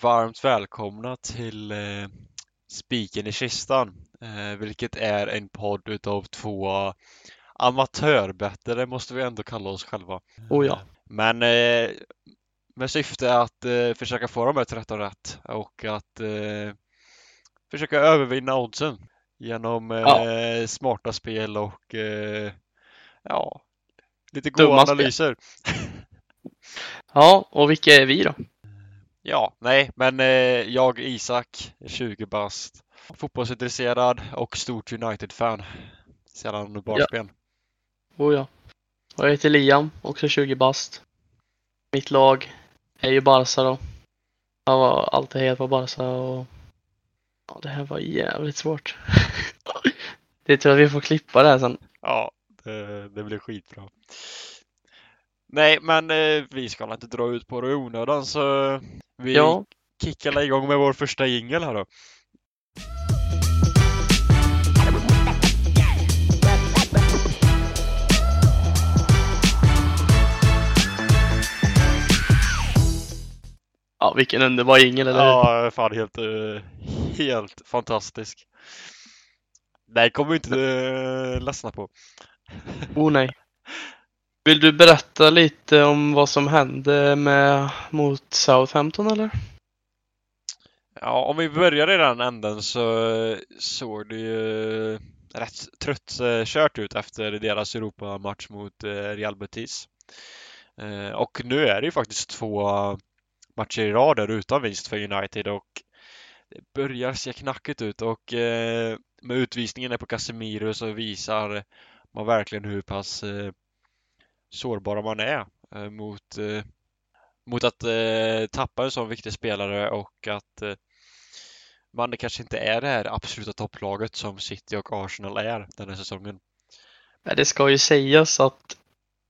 varmt välkomna till eh, Spiken i kistan, eh, vilket är en podd utav två amatörbättare måste vi ändå kalla oss själva. Oh ja. Men eh, med syfte att eh, försöka få de här 13 rätt och att eh, försöka övervinna oddsen genom eh, Ja. smarta spel och eh, ja, lite goda Dumma analyser. Ja, och vilka är vi då? Ja, nej, men eh, jag Isak, är 20 bast, fotbollsintresserad och stort United-fan sedan barnsben. Oh ja. Och jag heter Liam, också 20 bast. Mitt lag är ju Barca då. Jag var alltid helt på Barca och ja, det här var jävligt svårt. det tror jag vi får klippa det här sen. Ja, det, det blir skitbra. Nej, men eh, vi ska inte dra ut på det i onödan så vi Ja, kickar igång med vår första jingel här då. ja vilken underbar jingel eller? Ja, fan helt, eh, helt fantastisk. Nej, kommer vi inte uh, ledsna på. Oh nej. Vill du berätta lite om vad som hände med mot Southampton eller? Ja, om vi börjar i den änden så såg det ju rätt trött eh, kört ut efter deras Europamatch mot eh, Real Betis. Eh, och nu är det ju faktiskt två matcher i rad där utan vinst för United och det börjar se knackigt ut och med utvisningen på Casemiro så visar man verkligen hur pass sårbara man är eh, mot, eh, mot att eh, tappa en sån viktig spelare och att man kanske inte är det här absoluta topplaget som City och Arsenal är den här säsongen. Det ska ju sägas att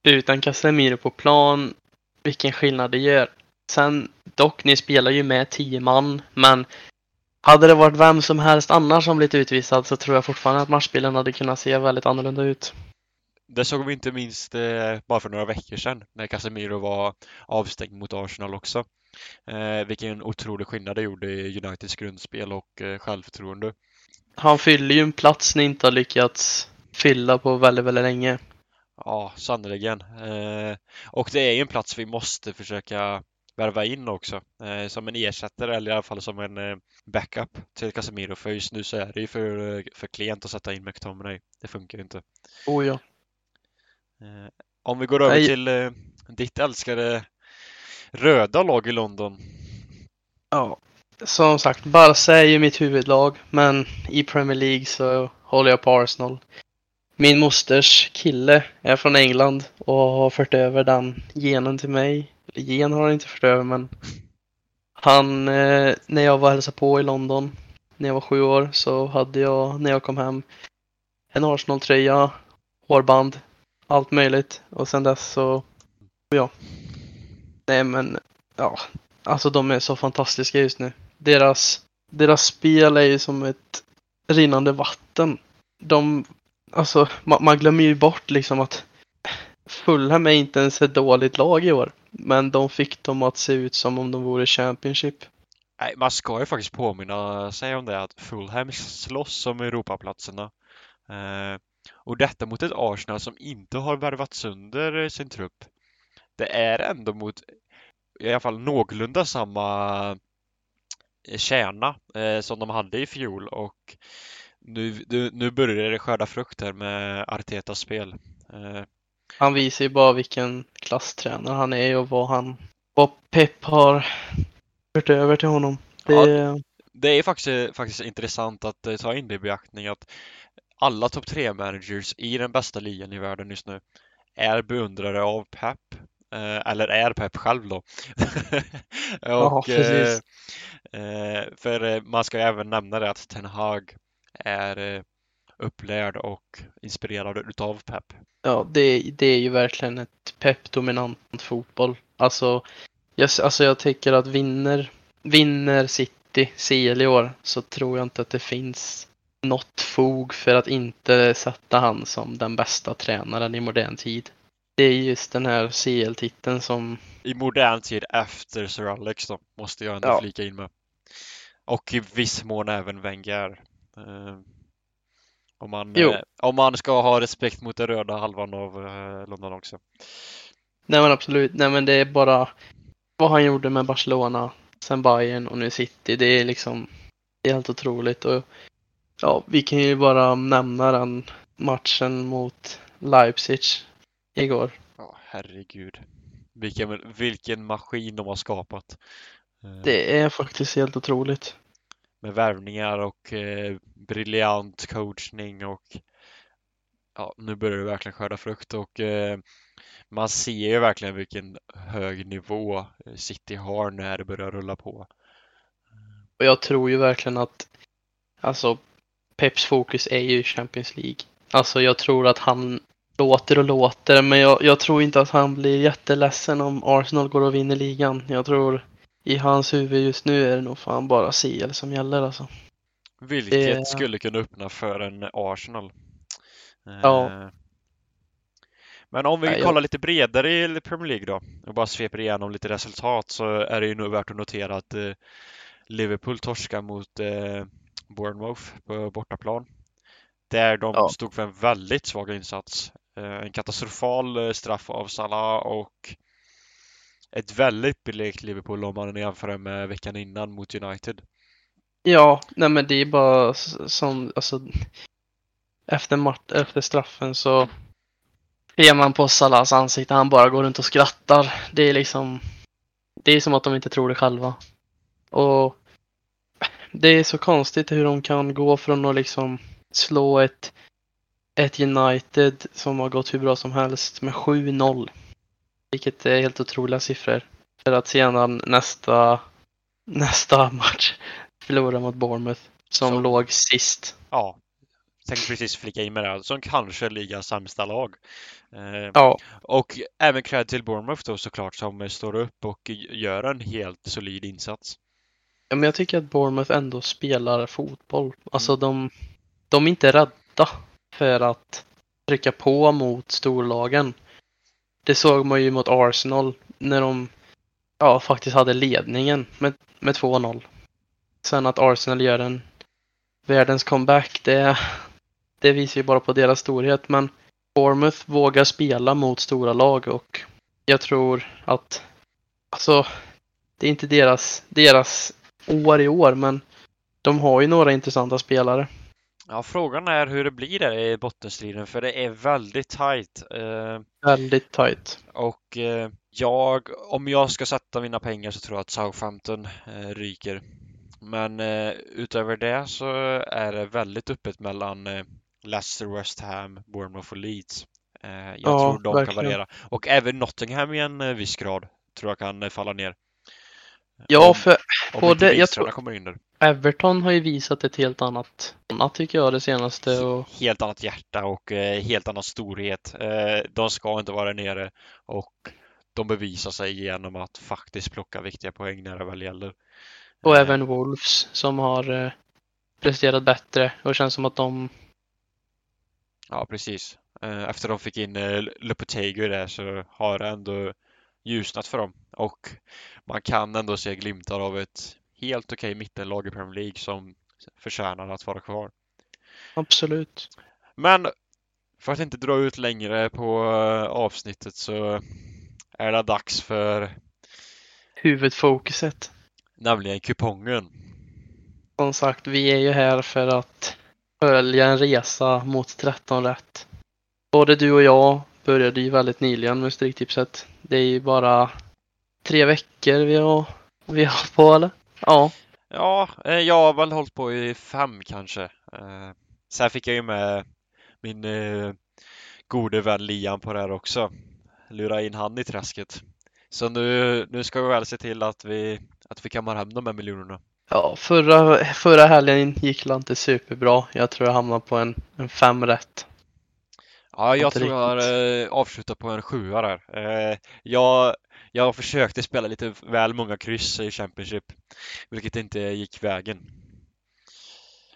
utan Casemiro på plan, vilken skillnad det gör. Sen dock, ni spelar ju med 10 man, men hade det varit vem som helst annars som blivit utvisad så tror jag fortfarande att matchbilden hade kunnat se väldigt annorlunda ut. Det såg vi inte minst eh, bara för några veckor sedan när Casemiro var avstängd mot Arsenal också. Eh, vilken otrolig skillnad det gjorde i Uniteds grundspel och eh, självförtroende. Han fyller ju en plats ni inte har lyckats fylla på väldigt, väldigt länge. Ja, sannerligen. Eh, och det är ju en plats vi måste försöka värva in också eh, som en ersättare eller i alla fall som en eh, backup till Casemiro för just nu så är det ju för, eh, för klent att sätta in McTominay. Det funkar inte. Oh ja. Eh, om vi går över Nej. till eh, ditt älskade röda lag i London. Ja, som sagt, Barca är ju mitt huvudlag, men i Premier League så håller jag på Arsenal. Min mosters kille är från England och har fört över den genen till mig. Eller gen har han inte fört över, men han, eh, när jag var och hälsade på i London, när jag var sju år, så hade jag, när jag kom hem, en Arsenal-tröja, hårband, allt möjligt. Och sen dess så, ja. Nej men, ja, Alltså de är så fantastiska just nu. Deras, deras spel är ju som ett rinnande vatten. De, alltså man, man glömmer ju bort liksom att Fulham är inte ens ett dåligt lag i år. Men de fick dem att se ut som om de vore Championship. Nej, man ska ju faktiskt påminna sig om det att Fulham slåss om Europaplatserna. Eh, och detta mot ett Arsenal som inte har värvat sönder sin trupp. Det är ändå mot i alla fall någorlunda samma kärna eh, som de hade i fjol och nu, nu, börjar det skörda frukt här med Artetas spel. Eh, Han visar ju bara vilken klasstränare han är och vad han, vad Pep har fört över till honom. Det, Det är faktiskt, faktiskt intressant att eh, ta in det i beaktning att alla topp tre managers i den bästa ligan i världen just nu är beundrare av Pep. Eh, eller är Pep själv då. Ja, Och, precis. eh, eh, för man ska även nämna det att Ten Hag är upplärd och inspirerad utav Pep. Ja, det, det är ju verkligen ett pepp-dominant fotboll. Alltså jag, alltså, jag tycker att vinner, vinner City CL i år så tror jag inte att det finns något fog för att inte sätta han som den bästa tränaren i modern tid. det är just den här CL-titeln som, I modern tid efter Sir Alex då, måste jag ändå Ja. flika in med. Och i viss mån även Wenger. Eh, om, man, eh, om man ska ha respekt mot den röda halvan av eh, London också. nej men absolut, nej men det är bara vad han gjorde med Barcelona, sen Bayern och nu City, det är liksom det är helt otroligt och ja, vi kan ju bara nämna den matchen mot Leipzig igår. Ja, herregud. Vilken, vilken maskin de har skapat. Eh, Det är faktiskt helt otroligt. Med värvningar och eh, briljant coachning och ja, nu börjar det verkligen skörda frukt och eh, man ser ju verkligen vilken hög nivå eh, City har när det börjar rulla på. Och jag tror ju verkligen att alltså Peps fokus är ju Champions League. Alltså jag tror att han låter och låter men jag, jag tror inte att han blir jätteledsen om Arsenal går och vinner ligan. Jag tror i hans huvud just nu är det nog fan bara CL som gäller alltså. Vilket Det- skulle kunna öppna för en Arsenal. Eh, Ja. Men om vi Nej, jag- kollar lite bredare i Premier League då och bara sveper igenom lite resultat så är det ju nog värt att notera att eh, Liverpool torskar mot eh, Bournemouth på bortaplan. Där de Ja. stod för en väldigt svag insats. Eh, en katastrofal eh, straff av Salah och ett väldigt blekt Liverpool om man jämför med veckan innan mot United. Ja, nej men det är bara som, alltså efter, mat- efter straffen så ser man på Salahs ansikte, han bara går runt och skrattar. Det är liksom, det är som att de inte tror det själva. Och det är så konstigt hur de kan gå från att liksom slå ett, ett United som har gått hur bra som helst med 7-0. Vilket är helt otroliga siffror. För att sedan nästa, nästa match förlora mot Bournemouth som Så- låg sist. Ja, tänkte precis flika in med det, här, som kanske ligger sämsta lag. Eh, Ja, och även cred till Bournemouth då såklart som står upp och gör en helt solid insats. Ja, men jag tycker att Bournemouth ändå spelar fotboll. Alltså de, de är inte rädda för att trycka på mot storlagen. Det såg man ju mot Arsenal när de ja, faktiskt hade ledningen med, med 2-0. Sen att Arsenal gör en världens comeback, det, det visar ju bara på deras storhet. Men Bournemouth vågar spela mot stora lag och jag tror att alltså det är inte deras, deras år i år, men de har ju några intressanta spelare. Ja, frågan är hur det blir där i bottenstriden för det är väldigt tajt. Eh, Väldigt tight. och eh, jag, om jag ska sätta mina pengar så tror jag att Southampton eh, ryker. Men eh, utöver det så är det väldigt öppet mellan eh, Leicester, West Ham, Bournemouth och Leeds. Eh, jag Ja, tror de kan verkligen. variera. Och även Nottingham i en viss grad tror jag kan falla ner. Ja, Om- för Om både- jag tror- kommer in där. Everton har ju visat ett helt annat, annat tycker jag det senaste. Och, Helt annat hjärta och eh, helt annan storhet. Eh, de ska inte vara nere och de bevisar sig genom att faktiskt plocka viktiga poäng när det väl gäller. och Eh, även Wolves som har eh, presterat bättre och känns som att de, Ja, precis. Eh, Efter de fick in eh, Lopetegu där så har det ändå ljusnat för dem och man kan ändå se glimtar av ett helt okej mittenlag i Premier League som förtjänar att vara kvar. absolut. Men för att inte dra ut längre på eh, avsnittet så är det dags för Huvudfokuset. nämligen kupongen. Som sagt, vi är ju här för att följa en resa mot 13 rätt. Både du och jag började ju väldigt nyligen med Stryktipset. Det är ju bara tre veckor vi har, vi har på eller? Ja, Ja, eh, jag har väl hållit på i fem kanske. Eh, Sen fick jag ju med min eh, gode vän Liam på det här också. Lura in han i träsket. Så nu, nu ska vi väl se till att vi, att vi kammar hem de här miljonerna. ja förra, förra helgen gick det inte superbra. Jag tror jag hamnade på en, en fem rätt. Ja, jag tror jag eh, avslutat på en sjua där. Eh, jag, jag försökte spela lite väl många kryss i Championship, vilket inte gick vägen.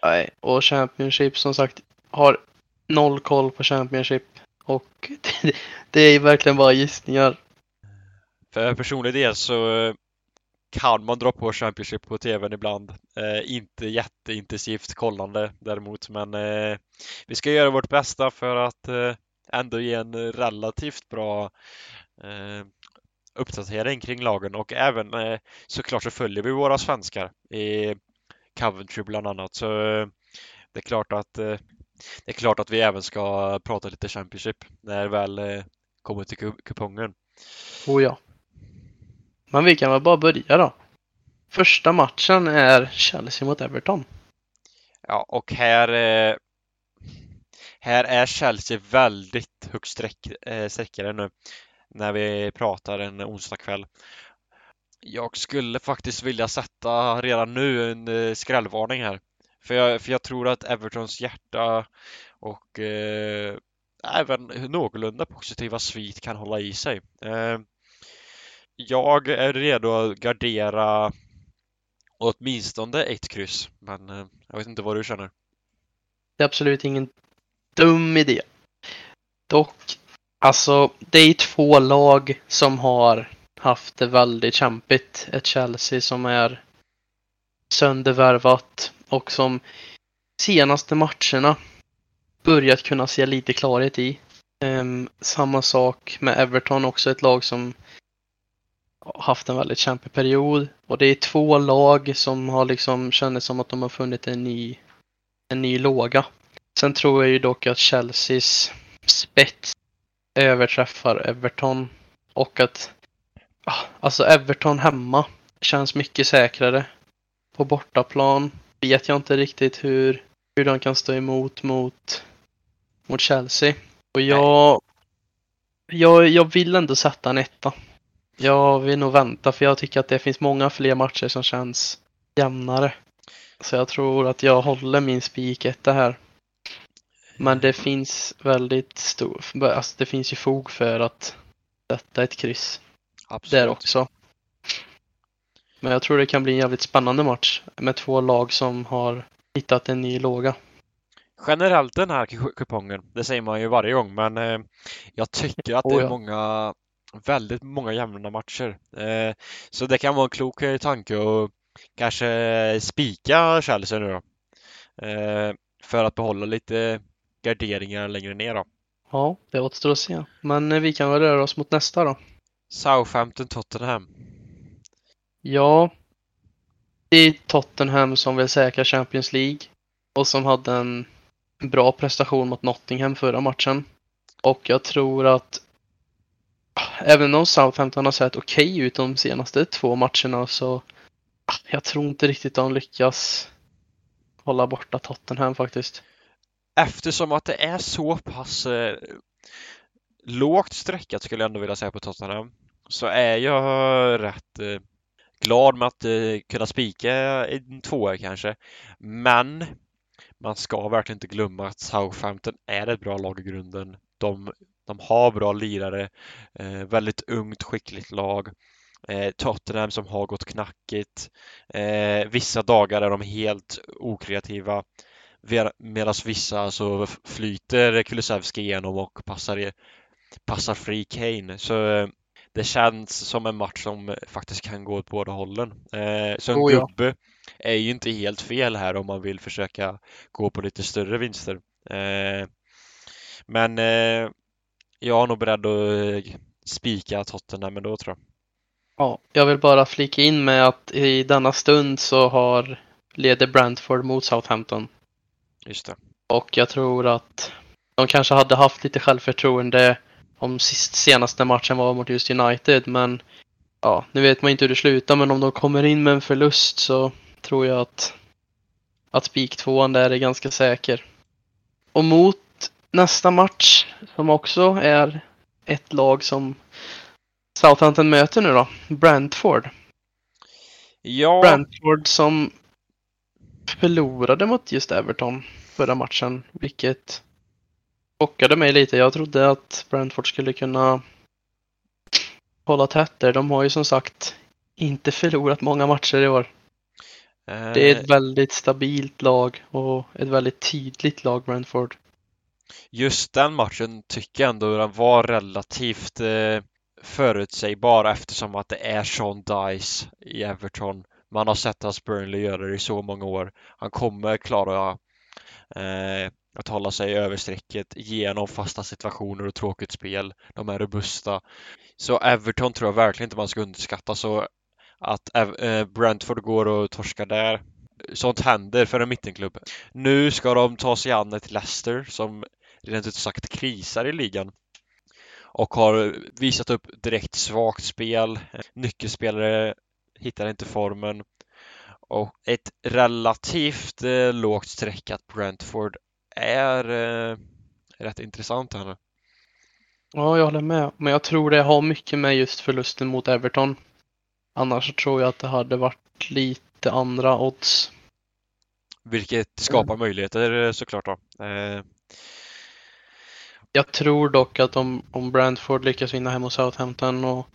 Nej, och Championship som sagt har noll koll på Championship. Och det, det är verkligen bara gissningar. För personlig del så eh, kan man dra på Championship på TVn ibland. Eh, inte jätteintensivt kollande däremot, men eh, vi ska göra vårt bästa för att eh, ändå ge en relativt bra eh, uppdatering kring lagen och även eh, såklart så följer vi våra svenskar i Coventry bland annat. Så eh, det är klart att eh, det är klart att vi även ska prata lite Championship när det väl eh, kommer till kupongen. Oh ja. Men vi kan väl bara börja då. Första matchen är Chelsea mot Everton. Ja, och här eh, här är Chelsea väldigt högt sträck, eh, sträckare nu när vi pratar en onsdagkväll. Jag skulle faktiskt vilja sätta redan nu en eh, skrällvarning här. För jag, för jag tror att Evertons hjärta och eh, även någorlunda positiva svit kan hålla i sig. Eh, jag är redo att gardera åtminstone ett kryss, men eh, jag vet inte vad du känner. Det är absolut ingen dum idé. Dock, alltså det är två lag som har haft det väldigt kämpigt. Ett Chelsea som är söndervärvat och som senaste matcherna börjat kunna se lite klarhet i. Um, samma sak med Everton, också ett lag som haft en väldigt kämpig period. Och det är två lag som har liksom känner som att de har funnit en ny, en ny låga. Sen tror jag ju dock att Chelseas spets överträffar Everton och att alltså Everton hemma känns mycket säkrare. På bortaplan vet jag inte riktigt hur, hur de kan stå emot mot, mot Chelsea. Och jag, jag, jag vill ändå sätta en etta. Jag vill nog vänta för jag tycker att det finns många fler matcher som känns jämnare. Så jag tror att jag håller min spiketta här. Men det finns väldigt stor, alltså det finns ju fog för att sätta ett kryss. Absolut. Där också. Men jag tror det kan bli en jävligt spännande match med två lag som har hittat en ny låga. Generellt den här kupongen, det säger man ju varje gång, men eh, jag tycker att det är många, väldigt många jämna matcher. Eh, så det kan vara en klok eh, tanke att kanske spika Chelsea nu då. Eh, för att behålla lite garderingar längre ner då. Ja, det återstår att se. Men vi kan väl röra oss mot nästa då. Southampton Tottenham. Ja, det är Tottenham som vill säkra Champions League och som hade en bra prestation mot Nottingham förra matchen. Och jag tror att även om Southampton har sett okej okay ut de senaste två matcherna så ah, jag tror inte riktigt de lyckas hålla borta Tottenham faktiskt. Eftersom att det är så pass eh, lågt sträckat skulle jag ändå vilja säga på Tottenham så är jag rätt eh, glad med att eh, kunna spika en tvåa kanske. Men man ska verkligen inte glömma att Southampton är ett bra lag i grunden. De, de har bra lirare, eh, väldigt ungt skickligt lag. Eh, Tottenham som har gått knackigt. Eh, vissa dagar är de helt okreativa medan vissa alltså flyter Kulusevski igenom och passar, passar fri Kane. Så eh, det känns som en match som faktiskt kan gå åt båda hållen. Eh, så en oh, ja. gubbe är ju inte helt fel här om man vill försöka gå på lite större vinster. Eh, men eh, jag är nog beredd att eh, spika Tottenham ändå tror jag. Ja, jag vill bara flika in med att i denna stund så har leder Brentford mot Southampton. Just det. Och jag tror att de kanske hade haft lite självförtroende om sist, senaste matchen var mot just United, men ja, nu vet man inte hur det slutar, men om de kommer in med en förlust så tror jag att, att spik tvåan där är ganska säker. Och mot nästa match, som också är ett lag som Southampton möter nu då, Brentford. Ja. Brentford som förlorade mot just Everton förra matchen, vilket chockade mig lite. Jag trodde att Brentford skulle kunna hålla tätt där. De har ju som sagt inte förlorat många matcher i år. Det är ett eh. väldigt stabilt lag och ett väldigt tydligt lag, Brentford. Just den matchen tycker jag ändå den var relativt eh, förutsägbar eftersom att det är Sean Dice i Everton. Man har sett hans Burnley göra det i så många år. Han kommer klara eh, att hålla sig över strecket genom fasta situationer och tråkigt spel. De är robusta. Så Everton tror jag verkligen inte man ska underskatta. Så att eh, Brentford går och torskar där. Sånt händer för en mittenklubb. Nu ska de ta sig an ett Leicester som rent ut sagt krisar i ligan och har visat upp direkt svagt spel. Nyckelspelare hittar inte formen och ett relativt eh, lågt streckat Brentford är eh, rätt intressant här nu. Ja, jag håller med. Men jag tror det har mycket med just förlusten mot Everton. Annars tror jag att det hade varit lite andra odds. Vilket skapar mm. möjligheter eh, såklart då. Eh... Jag tror dock att om, om Brentford lyckas vinna hem hos Southampton och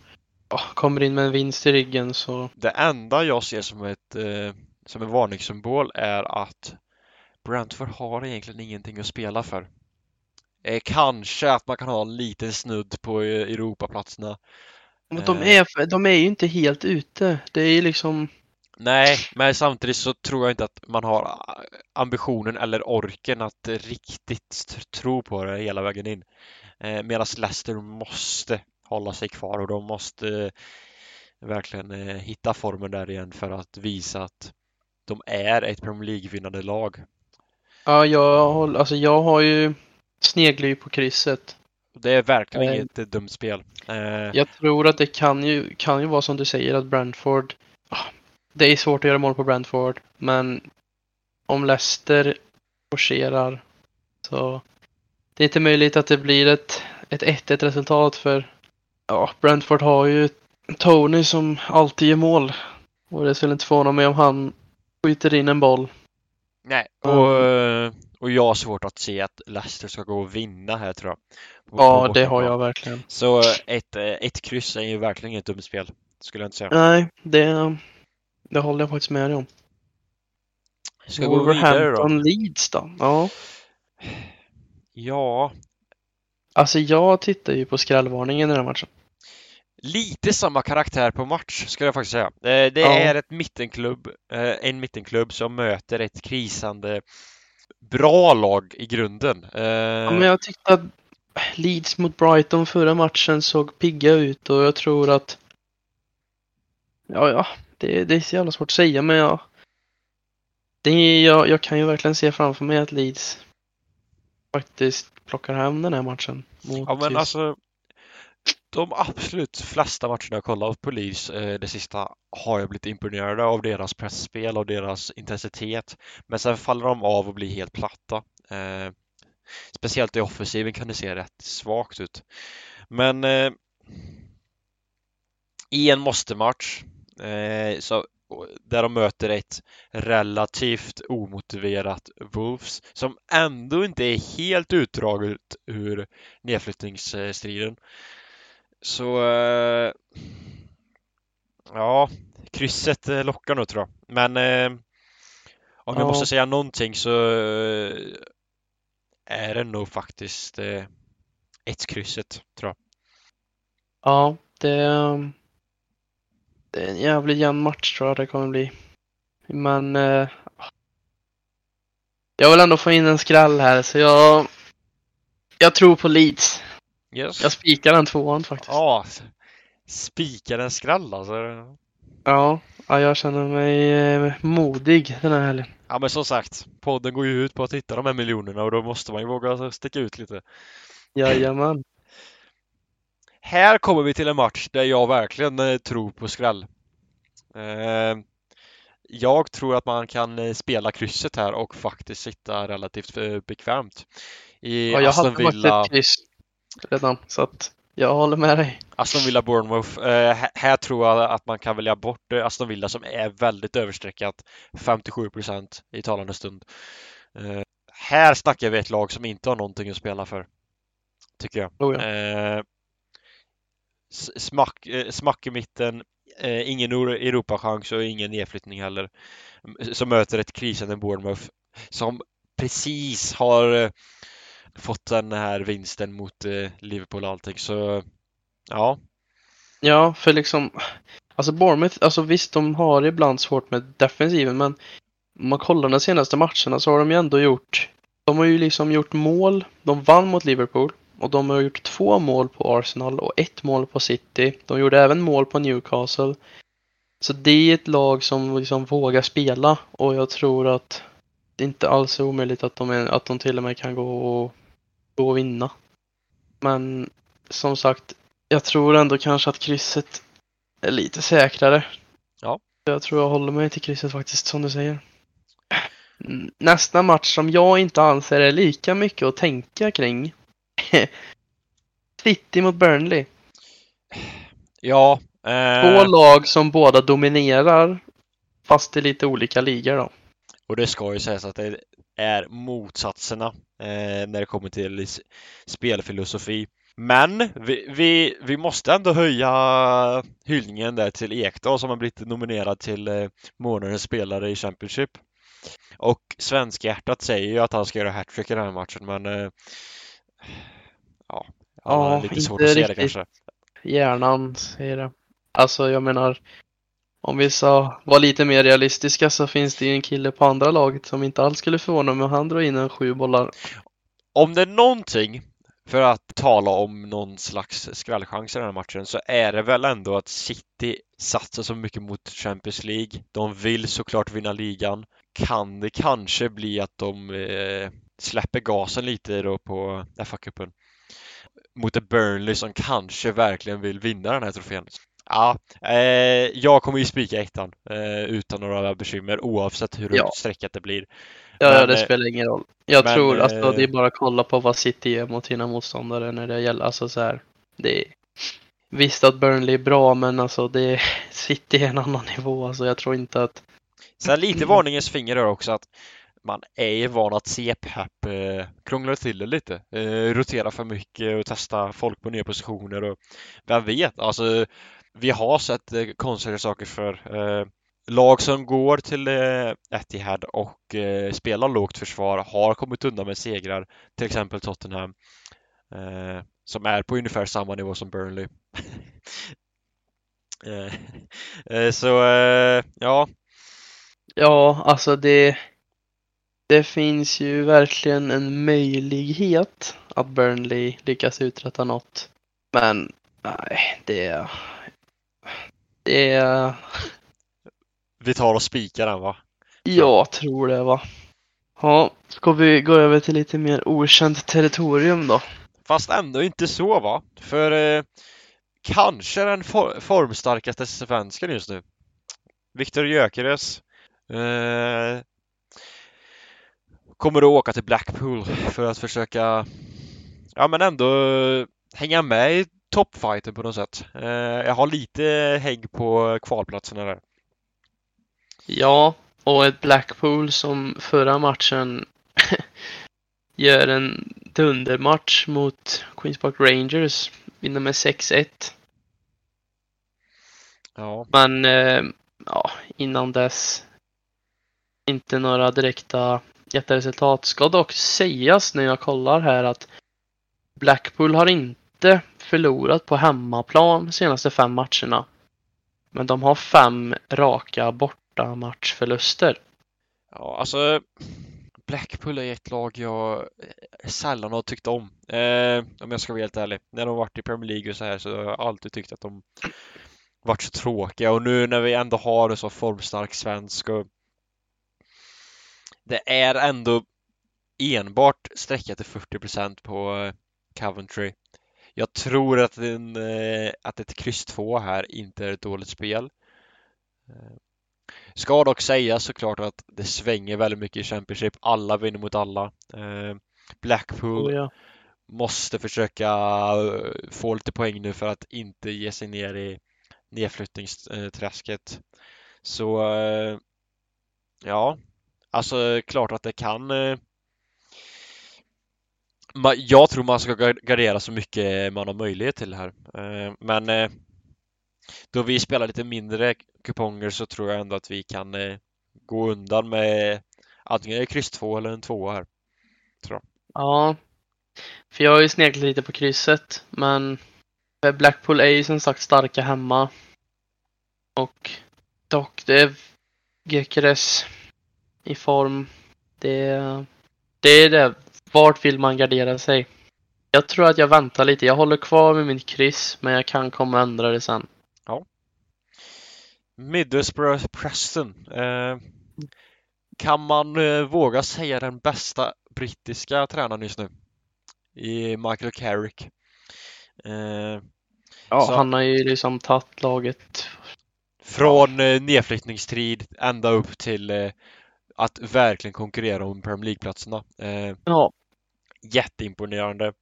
ja, kommer in med en vinst i ryggen så... Det enda jag ser som, ett, eh, som en varningssymbol är att Brentford har egentligen ingenting att spela för. Eh, kanske att man kan ha en liten snudd på eh, Europaplatserna. Men de eh. är, de är ju inte helt ute. Det är ju liksom... Nej, men samtidigt så tror jag inte att man har ambitionen eller orken att riktigt tro på det hela vägen in. Eh, Medan Leicester måste hålla sig kvar och de måste verkligen hitta formen där igen för att visa att de är ett Premier League-vinnande lag. Ja, jag, alltså jag har ju sneglar ju på krysset. Det är verkligen eh, inget dumt spel. Eh. Jag tror att det kan ju, kan ju vara som du säger att Brentford ah, Det är svårt att göra mål på Brentford men om Leicester forcerar så det är inte möjligt att det blir ett 1-1 resultat för ja, Brentford har ju Tony som alltid gör mål. Och det skulle inte förvåna mig om han skjuter in en boll. Nej, och mm. Och jag har svårt att se att Leicester ska gå och vinna här tror jag. På, ja, på det har jag verkligen. Så ett, ett kryss är ju verkligen inget dumt spel. Skulle jag inte säga. Nej, det, det håller jag faktiskt med dig om. Ska gå vidare då? Leeds då? Ja. Ja. Alltså jag tittar ju på skrällvarningen i den matchen. Lite samma karaktär på match skulle jag faktiskt säga. Det, det ja. är ett mittenklubb, eh, en mittenklubb som möter ett krisande bra lag i grunden. Ja, men jag tyckte att Leeds mot Brighton förra matchen såg pigga ut och jag tror att Ja, ja, det, det är så jävla svårt att säga men jag det jag, jag kan ju verkligen se framför mig att Leeds faktiskt plockar hem den här matchen. ja men alltså de absolut flesta matcherna jag kollat på Leeds eh, det sista har jag blivit imponerad av deras pressspel och deras intensitet. Men sen faller de av och blir helt platta. Eh, speciellt i offensiven kan det se rätt svagt ut. Men eh, i en måste-match eh, så där de möter ett relativt omotiverat Wolves som ändå inte är helt utdraget ur nedflyttningsstriden så eh, ja, krysset eh, lockar nog tror jag. Men eh, om jag måste säga någonting så är det nog faktiskt ett krysset tror jag. Ja, det, det är en jävligt jämn match tror jag det kommer bli. Men jag vill ändå få in en skräll här så jag jag tror på Leeds. Yes. Jag spikar den tvåan faktiskt. Ja, spikar en skräll alltså. Ja, ja, jag känner mig eh, modig den här helgen. Ja men som sagt, podden går ju ut på att hitta de här miljonerna och då måste man ju våga sticka ut lite. Jajamän. Här kommer vi till en match där jag verkligen eh, tror på skräll. Eh, jag tror att man kan spela krysset här och faktiskt sitta relativt bekvämt. I ja, jag Aston hade Villa... ett kryss redan. Så att jag håller med dig. Aston Villa Bournemouth. Eh, här tror jag att man kan välja bort eh, Aston Villa som är väldigt överstreckat. 57% i talande stund. Eh, här snackar vi ett lag som inte har någonting att spela för. Tycker jag. Oh ja. eh, smack, eh, smack i mitten. Eh, ingen Europachans och ingen nedflyttning heller. Mm, som möter ett krisande Bournemouth som precis har eh, fått den här vinsten mot Liverpool och allting så ja. Ja, för liksom Alltså Bournemouth, alltså visst de har ibland svårt med defensiven men om man kollar de senaste matcherna så har de ju ändå gjort De har ju liksom gjort mål. De vann mot Liverpool och de har gjort två mål på Arsenal och ett mål på City. De gjorde även mål på Newcastle. Så det är ett lag som liksom vågar spela och jag tror att det inte alls är omöjligt att de, är, att de till och med kan gå och, gå och vinna. Men som sagt, jag tror ändå kanske att krysset är lite säkrare. Ja. Jag tror jag håller mig till krysset faktiskt, som du säger. Nästa match som jag inte anser är lika mycket att tänka kring. City mot Burnley. Ja. Eh... Två lag som båda dominerar, fast i lite olika ligor då. Och det ska ju sägas att det är motsatserna eh, när det kommer till spelfilosofi. Men vi, vi, vi måste ändå höja hyllningen där till Ekdal som har blivit nominerad till eh, månadens spelare i Championship. Och svenskhjärtat säger ju att han ska göra hattrick i den här matchen men eh, ja, har lite svårt att se det kanske. Hjärnan säger det. Alltså jag menar om vi ska vara lite mer realistiska så finns det ju en kille på andra laget som inte alls skulle förvåna mig om han drar in en sju bollar. Om det är någonting för att tala om någon slags skrällchans i den här matchen så är det väl ändå att City satsar så mycket mot Champions League. De vill såklart vinna ligan. Kan det kanske bli att de eh, släpper gasen lite då på FA-cupen mot ett Burnley som kanske verkligen vill vinna den här trofén. Ja, eh, jag kommer ju spika ettan eh, utan några bekymmer oavsett hur ja. sträckat det blir. Ja, men, det eh, spelar ingen roll. Jag men, tror att alltså, det är bara att kolla på vad City gör mot sina motståndare när det gäller, alltså så här, det är, Visst att Burnley är bra, men alltså det City är en annan nivå. Alltså jag tror inte att... Sen lite varningens finger är också att man är van att se eh, krångla till det lite, eh, rotera för mycket och testa folk på nya positioner och vem vet, alltså vi har sett eh, konstiga saker för eh, lag som går till eh, Etihad och eh, spelar lågt försvar har kommit undan med segrar, till exempel Tottenham eh, som är på ungefär samma nivå som Burnley. Så ja. Ja, alltså det det finns ju verkligen en möjlighet att Burnley lyckas uträtta något. Men nej, det... Det... Vi tar och spikar den va? Jag tror det va. Ja, ska vi gå över till lite mer okänt territorium då? Fast ändå inte så va? För eh, kanske den for formstarkaste svensken just nu. Viktor Gyökeres. Eh, kommer att åka till Blackpool för att försöka ja men ändå hänga med i toppfighten på något sätt. Eh, jag har lite hägg på kvalplatserna där. Ja, och ett Blackpool som förra matchen gör en dundermatch mot Queens Park Rangers. Vinner med 6-1. Ja. Men eh, ja, innan dess inte några direkta jätteresultat. Ska dock sägas när jag kollar här att Blackpool har inte förlorat på hemmaplan de senaste fem matcherna. Men de har fem raka bortamatchförluster. Ja, alltså Blackpool är ett lag jag eh, sällan har tyckt om. Eh, om jag ska vara helt ärlig. När de varit i Premier League och så här så har jag alltid tyckt att de varit så tråkiga och nu när vi ändå har en så formstark svensk och det är ändå enbart sträckat till 40% på eh, Coventry. Jag tror att, en, eh, att ett kryss 2 här inte är ett dåligt spel. Eh, ska dock säga såklart att det svänger väldigt mycket i Championship. Alla vinner mot alla. Blackpool oh, ja. måste försöka få lite poäng nu för att inte ge sig ner i nedflyttningsträsket. Så ja, Alltså klart att det kan eh, Jag tror man ska gardera så mycket man har möjlighet till här eh, Men eh, Då vi spelar lite mindre kuponger så tror jag ändå att vi kan gå undan med antingen kryss 2 eller en 2 här. Tror jag. Ja. För jag har ju sneglat lite på krysset, men Blackpool är ju som sagt starka hemma. Och dock, det är Gyökeres i form. Det, det är det. Vart vill man gardera sig? Jag tror att jag väntar lite. Jag håller kvar med mitt kryss, men jag kan komma och ändra det sen. Middlesbrough Preston. Eh, kan man eh, våga säga den bästa brittiska tränaren just nu? I Michael Carrick. Eh, Ja, Så- han har ju liksom tagit laget. från eh, nedflyttningstid ända upp till eh, att verkligen konkurrera om Premier League-platserna. Eh, Ja, jätteimponerande.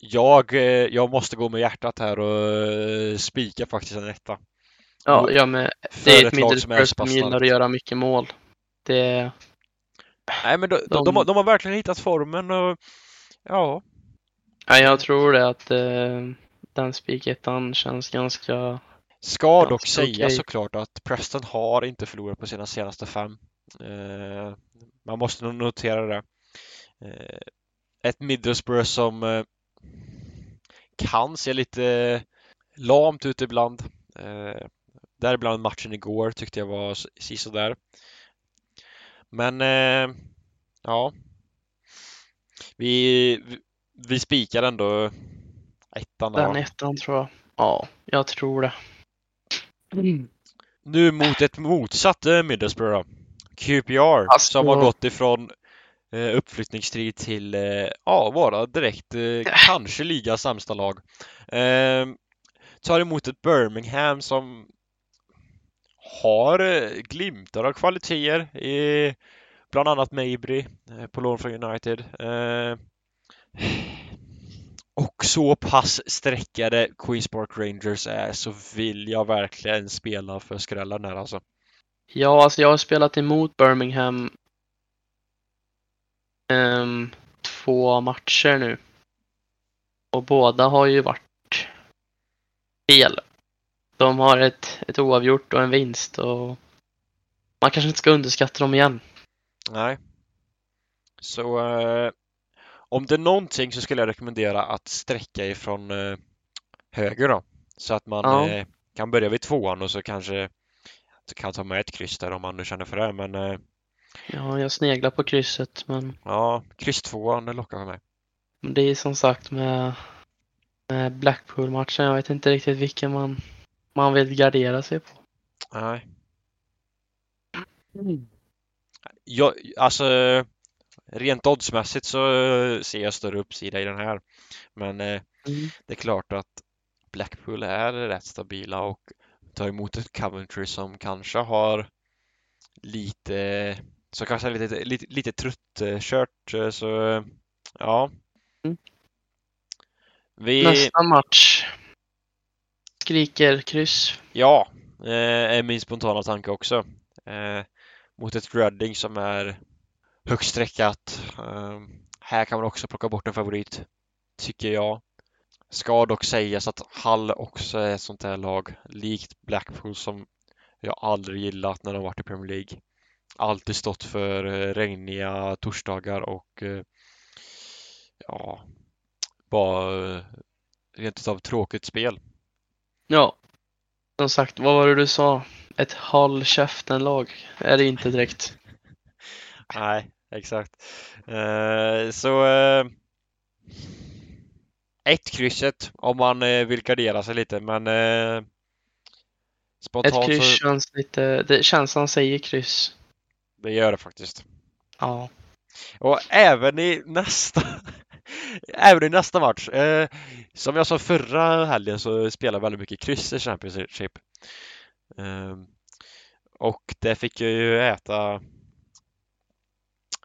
Jag, eh, jag måste gå med hjärtat här och eh, spika faktiskt en etta. ja, ja men För det är ett ett Middlesbrough som gillar att göra mycket mål. Det, Nej men de, de, De- har, de har verkligen hittat formen och ja, ja, jag tror det att eh, den spikettan känns ganska... Ska dock säga okej. såklart att Preston har inte förlorat på sina senaste fem. Eh, man måste nog notera det. Eh, ett Middlesbrough som eh, kan se lite lamt ut ibland. Eh, däribland matchen igår tyckte jag var sisådär. Men eh, ja, vi, vi, spikar ändå ettan. Den va? ettan tror jag. Ja, jag tror det. Nu mot ett motsatt Middlesbrough då. QPR Alltså- som har gått ifrån eh, uppflyttningsstrid till eh, ja, vara direkt eh, kanske ligas sämsta lag. Eh, tar emot ett Birmingham som har eh, glimtar av kvaliteter i bland annat Mabry eh, på lån från United. Eh, och så pass streckade Queens Park Rangers är så vill jag verkligen spela för skrällen här alltså. Ja, alltså jag har spelat emot Birmingham ehm, två matcher nu. Och båda har ju varit fel. De har ett, ett oavgjort och en vinst och man kanske inte ska underskatta dem igen. Nej. Så eh, om det är någonting så skulle jag rekommendera att sträcka ifrån eh, höger då. Så att man Ja. eh, kan börja vid tvåan och så kanske kan ta med ett kryss där om man nu känner för det. Men eh, Ja, jag sneglar på krysset men ja, kryss tvåan lockar för mig. det är som sagt med, med Blackpool-matchen. Jag vet inte riktigt vilken man, man vill gardera sig på. Nej. Jag, alltså rent oddsmässigt så ser jag större uppsida i den här. Men eh, Mm. det är klart att Blackpool är rätt stabila och tar emot ett Coventry som kanske har lite, så kanske är lite, lite, lite trött-kört så eh, ja. Mm. Vi, Nästa match. Skriker kryss. ja, eh, är min spontana tanke också. Eh, mot ett Reading som är högt streckat. Eh, här kan man också plocka bort en favorit, tycker jag. Ska dock sägas att Hull också är ett sånt här lag, likt Blackpool som jag aldrig gillat när de varit i Premier League. Alltid stått för eh, regniga torsdagar och eh, ja, bara eh, rent utav tråkigt spel. Ja. Som sagt, vad var det du sa? Ett håll käften-lag är det inte direkt. Nej, exakt. Eh, så eh, ett krysset om man eh, vill gardera sig lite men eh, Ett spontant kryss så känns lite... Det, känslan säger kryss. det gör det faktiskt. Ja. Och även i nästa Även i nästa match. Eh, som jag sa förra helgen så spelar väldigt mycket kryss i Championship. Eh, och det fick jag ju äta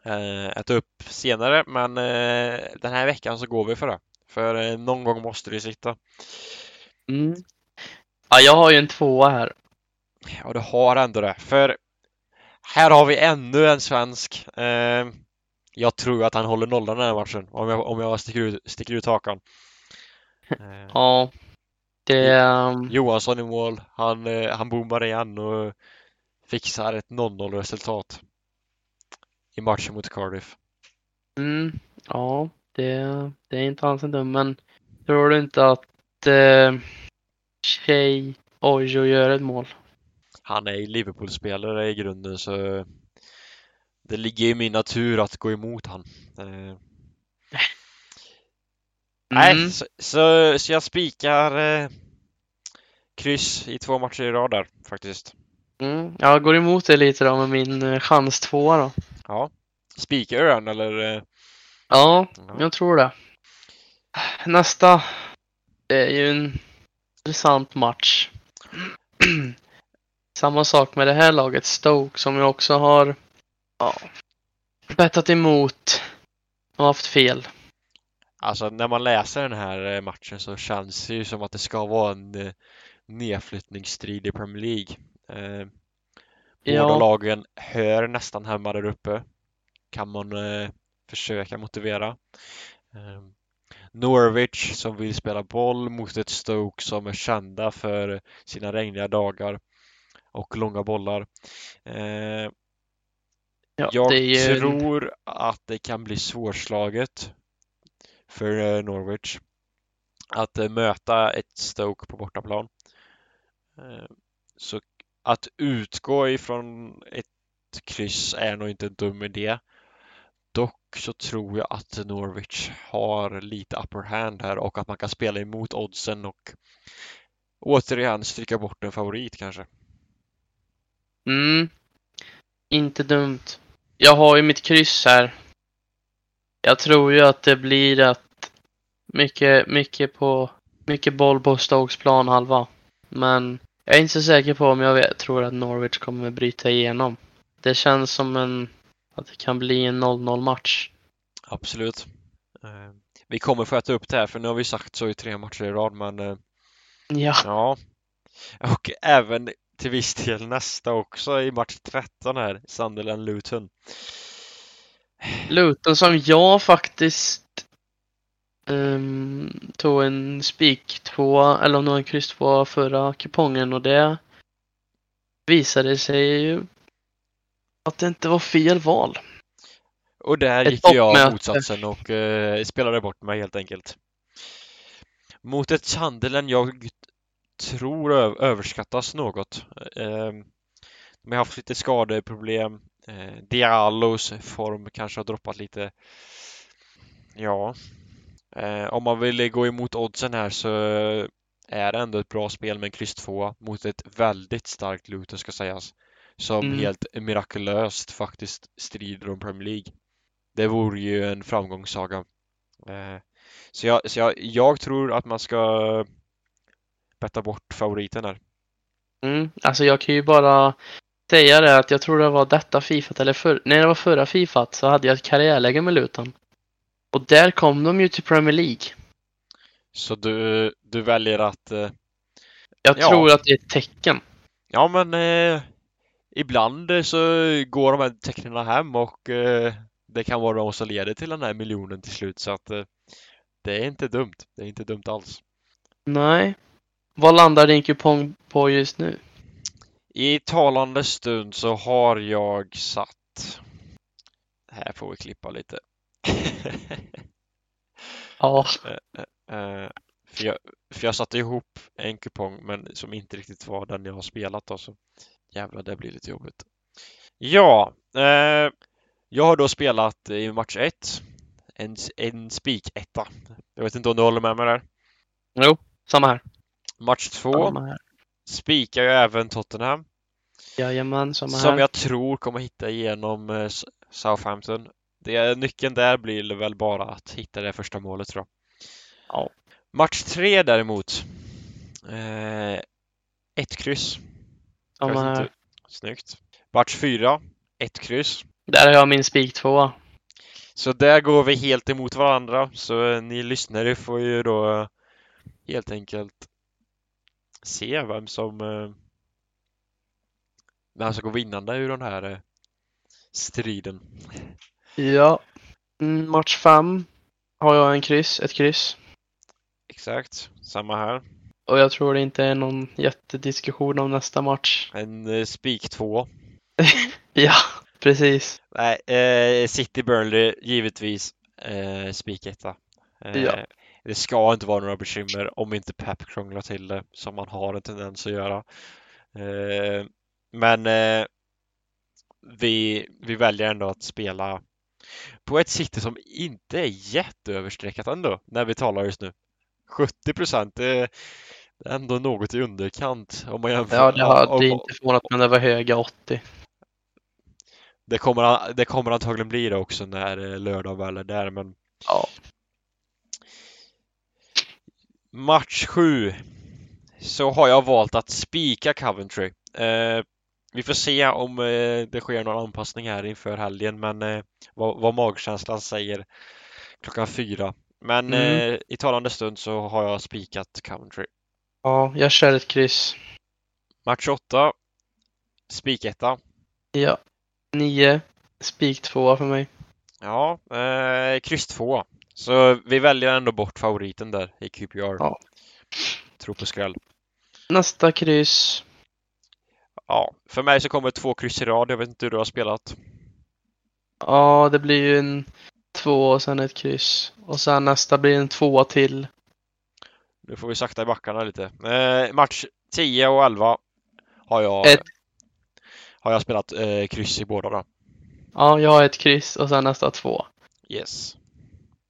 eh, äta upp senare men eh, den här veckan så går vi för det. För eh, någon gång måste det sitta. Mm. Ja, jag har ju en tvåa här. Ja, du har ändå det. För här har vi ännu en svensk. Eh, jag tror att han håller nollan den här matchen om jag, om jag sticker ut, sticker ut hakan. Eh, Ja. Det... ehm, Johansson i mål. Han, eh, han bommar igen och fixar ett 0-0 resultat i matchen mot Cardiff. Mm, ja. Det, det är inte alls en dum, men tror du inte att eh, Shea Ojo gör ett mål? Han är ju Liverpool-spelare i grunden så det ligger i min natur att gå emot han. Eh, Nej, Mm. så, så, så jag spikar eh, kryss i två matcher i rad där faktiskt. Mm. Jag går emot det lite då med min eh, chans tvåa då. Ja. Spikar du den eller? Ja, Ja. jag tror det. Nästa. Det är ju en intressant match. Samma sak med det här laget, Stoke, som jag också har ja, bettat emot och haft fel. Alltså när man läser den här eh, matchen så känns det ju som att det ska vara en eh, nedflyttningsstrid i Premier League. Eh, båda Ja. lagen hör nästan hemma där uppe. Kan man eh, försöka motivera. Eh, Norwich som vill spela boll mot ett Stoke som är kända för sina regniga dagar och långa bollar. Eh, Ja, jag ju... tror att det kan bli svårslaget för eh, Norwich att eh, möta ett Stoke på bortaplan. Eh, Så att utgå ifrån ett kryss är nog inte en dum idé. Dock så tror jag att Norwich har lite upper hand här och att man kan spela emot oddsen och återigen stryka bort en favorit kanske. Mm. Inte dumt. Jag har ju mitt kryss här. Jag tror ju att det blir att mycket, mycket på, mycket boll på Stokes planhalva. Men jag är inte så säker på om jag vet, tror att Norwich kommer bryta igenom. Det känns som en, att det kan bli en 0-0 match. Absolut. Eh, Vi kommer få äta upp det här för nu har vi sagt så i tre matcher i rad men eh, Ja, ja. Och även till viss del nästa också i match 13 här, Sunderland-Luton. Luton som jag faktiskt ehm, tog en spik två eller om det var en kryss två förra kupongen och det visade sig ju att det inte var fel val. Och där Ett gick jag motsatsen och eh, spelade bort mig helt enkelt. Mot ett Sunderland jag tror överskattas något. Eh, de har haft lite skadeproblem. Eh, Diallos form kanske har droppat lite. Ja, eh, om man vill gå emot oddsen här så är det ändå ett bra spel med en kryss 2 mot ett väldigt starkt Luton ska sägas. Som Mm. helt mirakulöst faktiskt strider om Premier League. Det vore ju en framgångssaga. Eh, så jag, så jag, jag tror att man ska betta bort favoriten här. Mm, alltså jag kan ju bara säga det att jag tror det var detta Fifat eller för, nej det var förra Fifat så hade jag ett karriärläge med Luton. Och där kom de ju till Premier League. Så du, du väljer att eh, Jag Ja. tror att det är ett tecken. Ja men eh, ibland eh, så går de här tecknen hem och eh, det kan vara de som leder till den här miljonen till slut så att eh, det är inte dumt. Det är inte dumt alls. Nej. Vad landar din kupong på just nu? I talande stund så har jag satt Här får vi klippa lite. Ja. Eh, för, jag, för jag satte ihop en kupong men som inte riktigt var den jag har spelat då så jävlar det blir lite jobbigt. Ja, eh, jag har då spelat i match 1 en, en spik-etta. Jag vet inte om du håller med mig där? Jo, samma här. Match 2 Samma här. spikar jag även Tottenham Jajamän, samma som här. jag tror kommer hitta igenom eh, Southampton. Det, nyckeln där blir väl bara att hitta det första målet tror jag. Ja. Match 3 däremot. Eh, ett kryss. Vet här. inte. Snyggt. Match 4. Ett kryss. Där har jag min spik tvåa. Så där går vi helt emot varandra. Så eh, ni lyssnare får ju då eh, helt enkelt se vem som eh, vem som går vinnande ur den här eh, striden. Ja. Mm, match fem har jag en kryss, ett kryss. Exakt, samma här. Och jag tror det inte är någon jättediskussion om nästa match. En eh, spik 2. Ja, precis. Nej, eh, City Burnley givetvis. eh, spiketta. Eh, Ja. Det ska inte vara några bekymmer om inte Pep krånglar till det som man har en tendens att göra. Eh, men eh, vi, vi väljer ändå att spela på ett City som inte är jätteöverstreckat ändå när vi talar just nu. 70 procent är ändå något i underkant om man jämför. Ja, det hade om- inte förvånat men det var höga 80. det, kommer, det kommer antagligen bli det också när eh, lördag väl är där men Ja. Match 7 så har jag valt att spika Coventry. Eh, vi får se om eh, det sker någon anpassning här inför helgen men eh, vad, vad magkänslan säger klockan fyra. Men Mm. eh, i talande stund så har jag spikat Coventry. Ja, jag kör ett kryss. Match 8 spiketta. Ja. 9. Spik 2 för mig. Ja, eh, kryss 2. Så vi väljer ändå bort favoriten där i QPR. Ja. Tror på skräll. Nästa kryss. Ja, för mig så kommer två kryss i rad. Jag vet inte hur du har spelat. Ja, det blir ju en 2 och sen ett kryss. Och sen nästa blir en 2 till. Nu får vi sakta i backarna lite. Eh, match 10 och 11 har jag, Ett. har jag spelat eh, kryss i båda då. Ja, jag har ett kryss och sen nästa 2. Yes.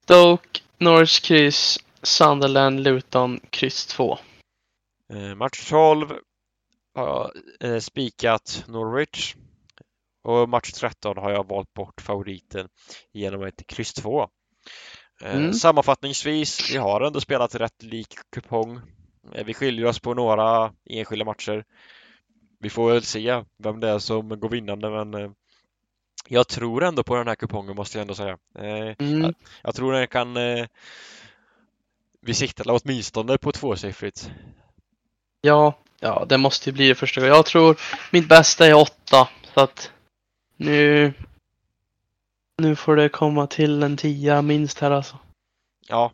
Stoke, Norwich kryss, Sunderland, Luton kryss 2. Eh, match 12 har jag eh, spikat Norwich. Och match 13 har jag valt bort favoriten genom ett kryss 2. Eh, Mm. Sammanfattningsvis, vi har ändå spelat rätt lik kupong. Eh, vi skiljer oss på några enskilda matcher. Vi får väl se vem det är som går vinnande men eh, jag tror ändå på den här kupongen måste jag ändå säga. Mm. jag tror den kan vi siktar åtminstone på tvåsiffrigt. Ja, ja, det måste ju bli det första. Jag tror mitt bästa är 8. Så att nu... Nu får det komma till en 10 minst här alltså. Ja,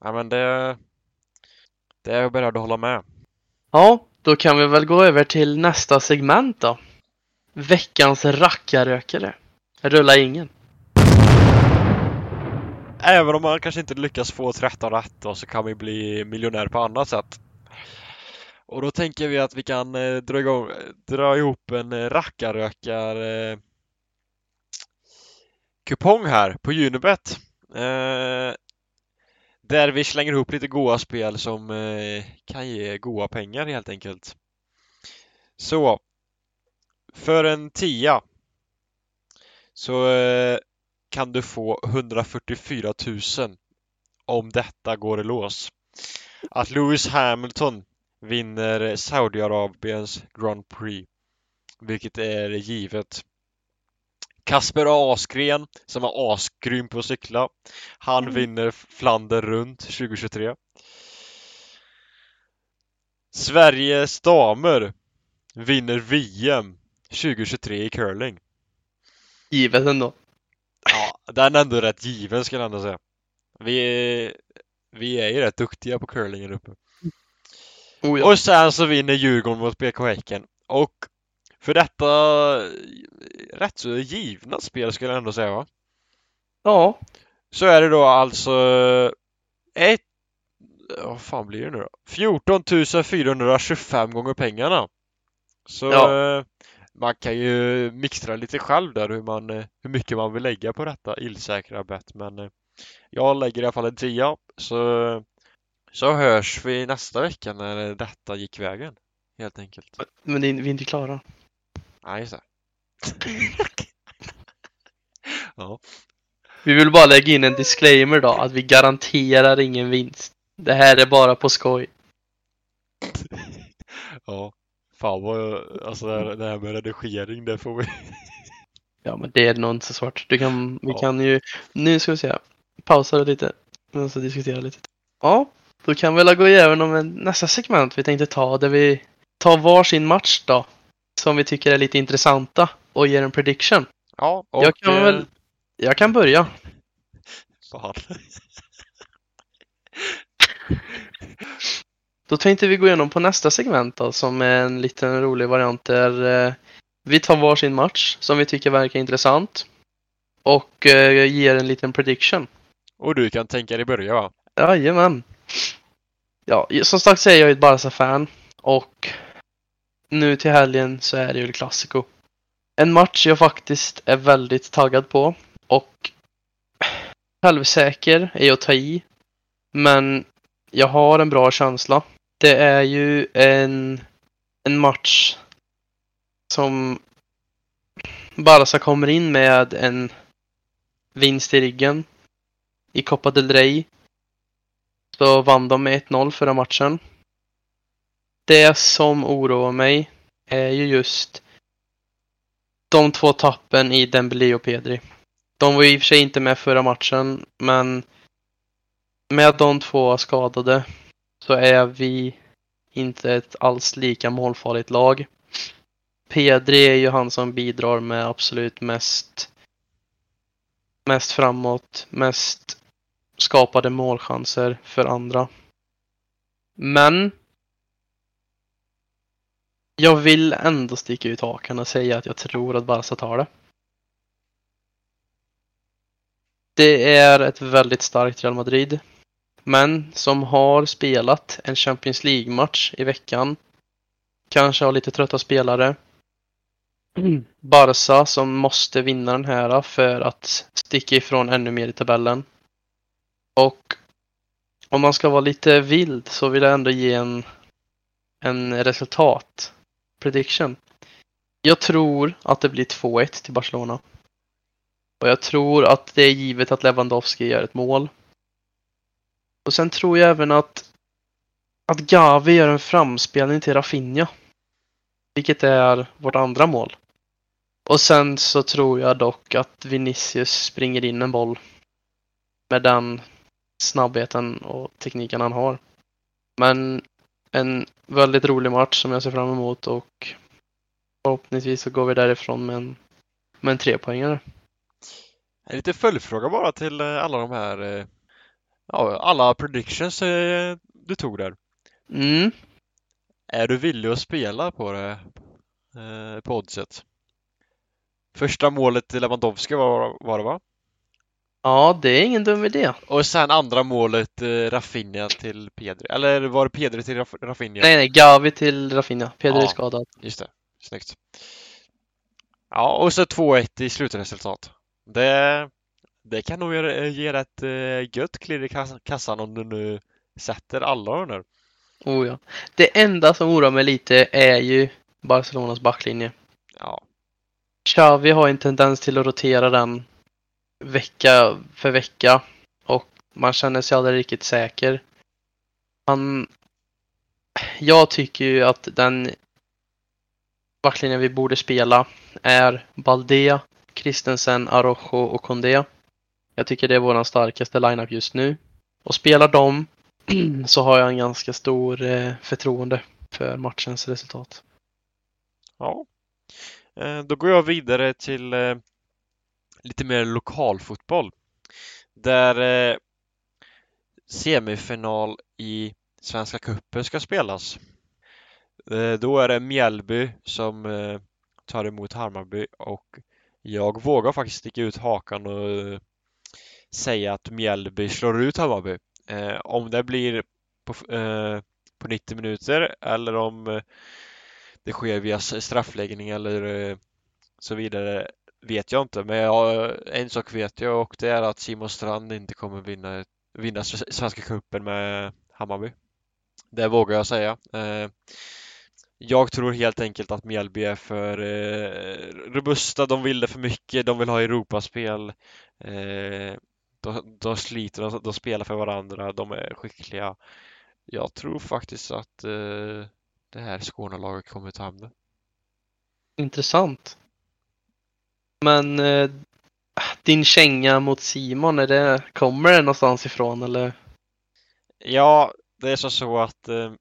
ja men det, det är jag beredd att hålla med. Ja, då kan vi väl gå över till nästa segment då. Veckans rackarrökare. Rulla ingen. Även om man kanske inte lyckas få 13 rätt då, så kan vi bli miljonär på annat sätt. Och då tänker vi att vi kan eh, dra, igång, dra ihop en rackarrökar eh, kupong här på Unibet. Eh, där vi slänger ihop lite goa spel som eh, kan ge goa pengar helt enkelt. Så för en tia så eh, kan du få 144 000 om detta går i lås. Att Lewis Hamilton vinner Saudiarabiens Grand Prix, vilket är givet. Kasper Asgren, som är asgrym på att cykla, han Mm. vinner Flander runt 2023. Sveriges damer vinner VM 2023 i curling. Givet ändå. Ja, den är ändå rätt given skulle jag ändå säga. Vi är, vi är ju rätt duktiga på curling här uppe. Oh, ja. Och sen så vinner Djurgården mot BK Häcken. Och för detta rätt så givna spel skulle jag ändå säga va? ja, Så är det då alltså ett vad fan blir det nu då? 14 425 gånger pengarna. Så Ja. eh, man kan ju mixtra lite själv där hur, man, eh, hur mycket man vill lägga på detta illsäkra bett men eh, jag lägger i alla fall en tia så, så hörs vi nästa vecka när detta gick vägen helt enkelt. men vi är inte klara. Nej, just det. ja, Vi vill bara lägga in en disclaimer då, att vi garanterar ingen vinst. Det här är bara på skoj. ja. Fan vad, alltså det här- det här med redigering det får vi Ja, men det är nog inte så svårt. Du kan, vi Ja. kan ju, nu ska vi se, pausa det lite, men så diskutera lite. Ja, då kan vi väl gå igenom en, nästa segment vi tänkte ta, där vi tar varsin match då, som vi tycker är lite intressanta och ger en prediction. Ja, och jag kan eh, väl, jag kan börja. fan. Då tänkte vi gå igenom på nästa segment då, som är en liten rolig variant där eh, vi tar varsin match som vi tycker verkar intressant och eh, ger en liten prediction. Och du kan tänka dig börja va? Jajamän. Ja, som sagt så är jag ju ett Barca-fan och nu till helgen så är det ju Clasico. En match jag faktiskt är väldigt taggad på och självsäker är att ta i. Men jag har en bra känsla. Det är ju en, en match som Barca kommer in med en vinst i ryggen. I Copa del Rey så vann de med 1-0 förra matchen. Det som oroar mig är ju just de två tappen i Dembélé och Pedri. De var ju i och för sig inte med förra matchen, men med de två skadade så är vi inte ett alls lika målfarligt lag. Pedri är ju han som bidrar med absolut mest mest framåt, mest skapade målchanser för andra. Men jag vill ändå sticka ut hakan och säga att jag tror att Barca tar det. Det är ett väldigt starkt Real Madrid. Men som har spelat en Champions League-match i veckan. Kanske har lite trötta spelare. Barca som måste vinna den här för att sticka ifrån ännu mer i tabellen. Och om man ska vara lite vild så vill jag ändå ge en, en resultat prediction. Jag tror att det blir 2-1 till Barcelona. Och jag tror att det är givet att Lewandowski gör ett mål. Och sen tror jag även att att Gavi gör en framspelning till Rafinha. Vilket är vårt andra mål. Och sen så tror jag dock att Vinicius springer in en boll. Med den snabbheten och tekniken han har. Men en väldigt rolig match som jag ser fram emot och förhoppningsvis så går vi därifrån med en, med en trepoängare. En liten följdfråga bara till eh, alla de här eh, ja, alla predictions eh, du tog där. Mm. Är du villig att spela på det på oddset? Första målet till Lewandowski var, var det va? Ja, det är ingen dum idé. Och sen andra målet eh, Rafinha till Pedri. Eller var det Pedri till Raf Rafinha? Nej, nej, Gavi till Rafinha. Pedri Ja. är skadad. Just det, snyggt. Ja, och så 2-1 i slutresultat. Det, det kan nog ge, ge rätt eh, gött klirr i kass- kassan om du nu sätter alla där. Oh ja. Det enda som oroar mig lite är ju Barcelonas backlinje. Ja, Xavi har en tendens till att rotera den vecka för vecka och man känner sig aldrig riktigt säker. Han... Jag tycker ju att den backlinjen vi borde spela är Baldea, Christensen, Arojo och Condé. Jag tycker det är våran starkaste lineup just nu. Och spelar dem så har jag en ganska stor eh, förtroende för matchens resultat. ja. Eh, då går jag vidare till eh, lite mer lokalfotboll. Där eh, semifinal i Svenska cupen ska spelas. Eh, Då är det Mjällby som eh, tar emot Hammarby och jag vågar faktiskt sticka ut hakan och eh, säga att Mjällby slår ut Hammarby. Eh, Om det blir på, eh, på 90 minuter eller om eh, det sker via straffläggning eller eh, så vidare vet jag inte. Men jag, en sak vet jag och det är att Simon Strand inte kommer vinna, vinna Svenska cupen med Hammarby. Det vågar jag säga. Eh, jag tror helt enkelt att Mjällby är för eh, robusta, de vill det för mycket, de vill ha Europaspel. Eh, de, de sliter, de, de spelar för varandra, de är skickliga. Jag tror faktiskt att eh, det här Skånelaget kommer ta hem det. Intressant. Men eh, din känga mot Simon, är det, kommer det någonstans ifrån eller? Ja, det är som så att eh,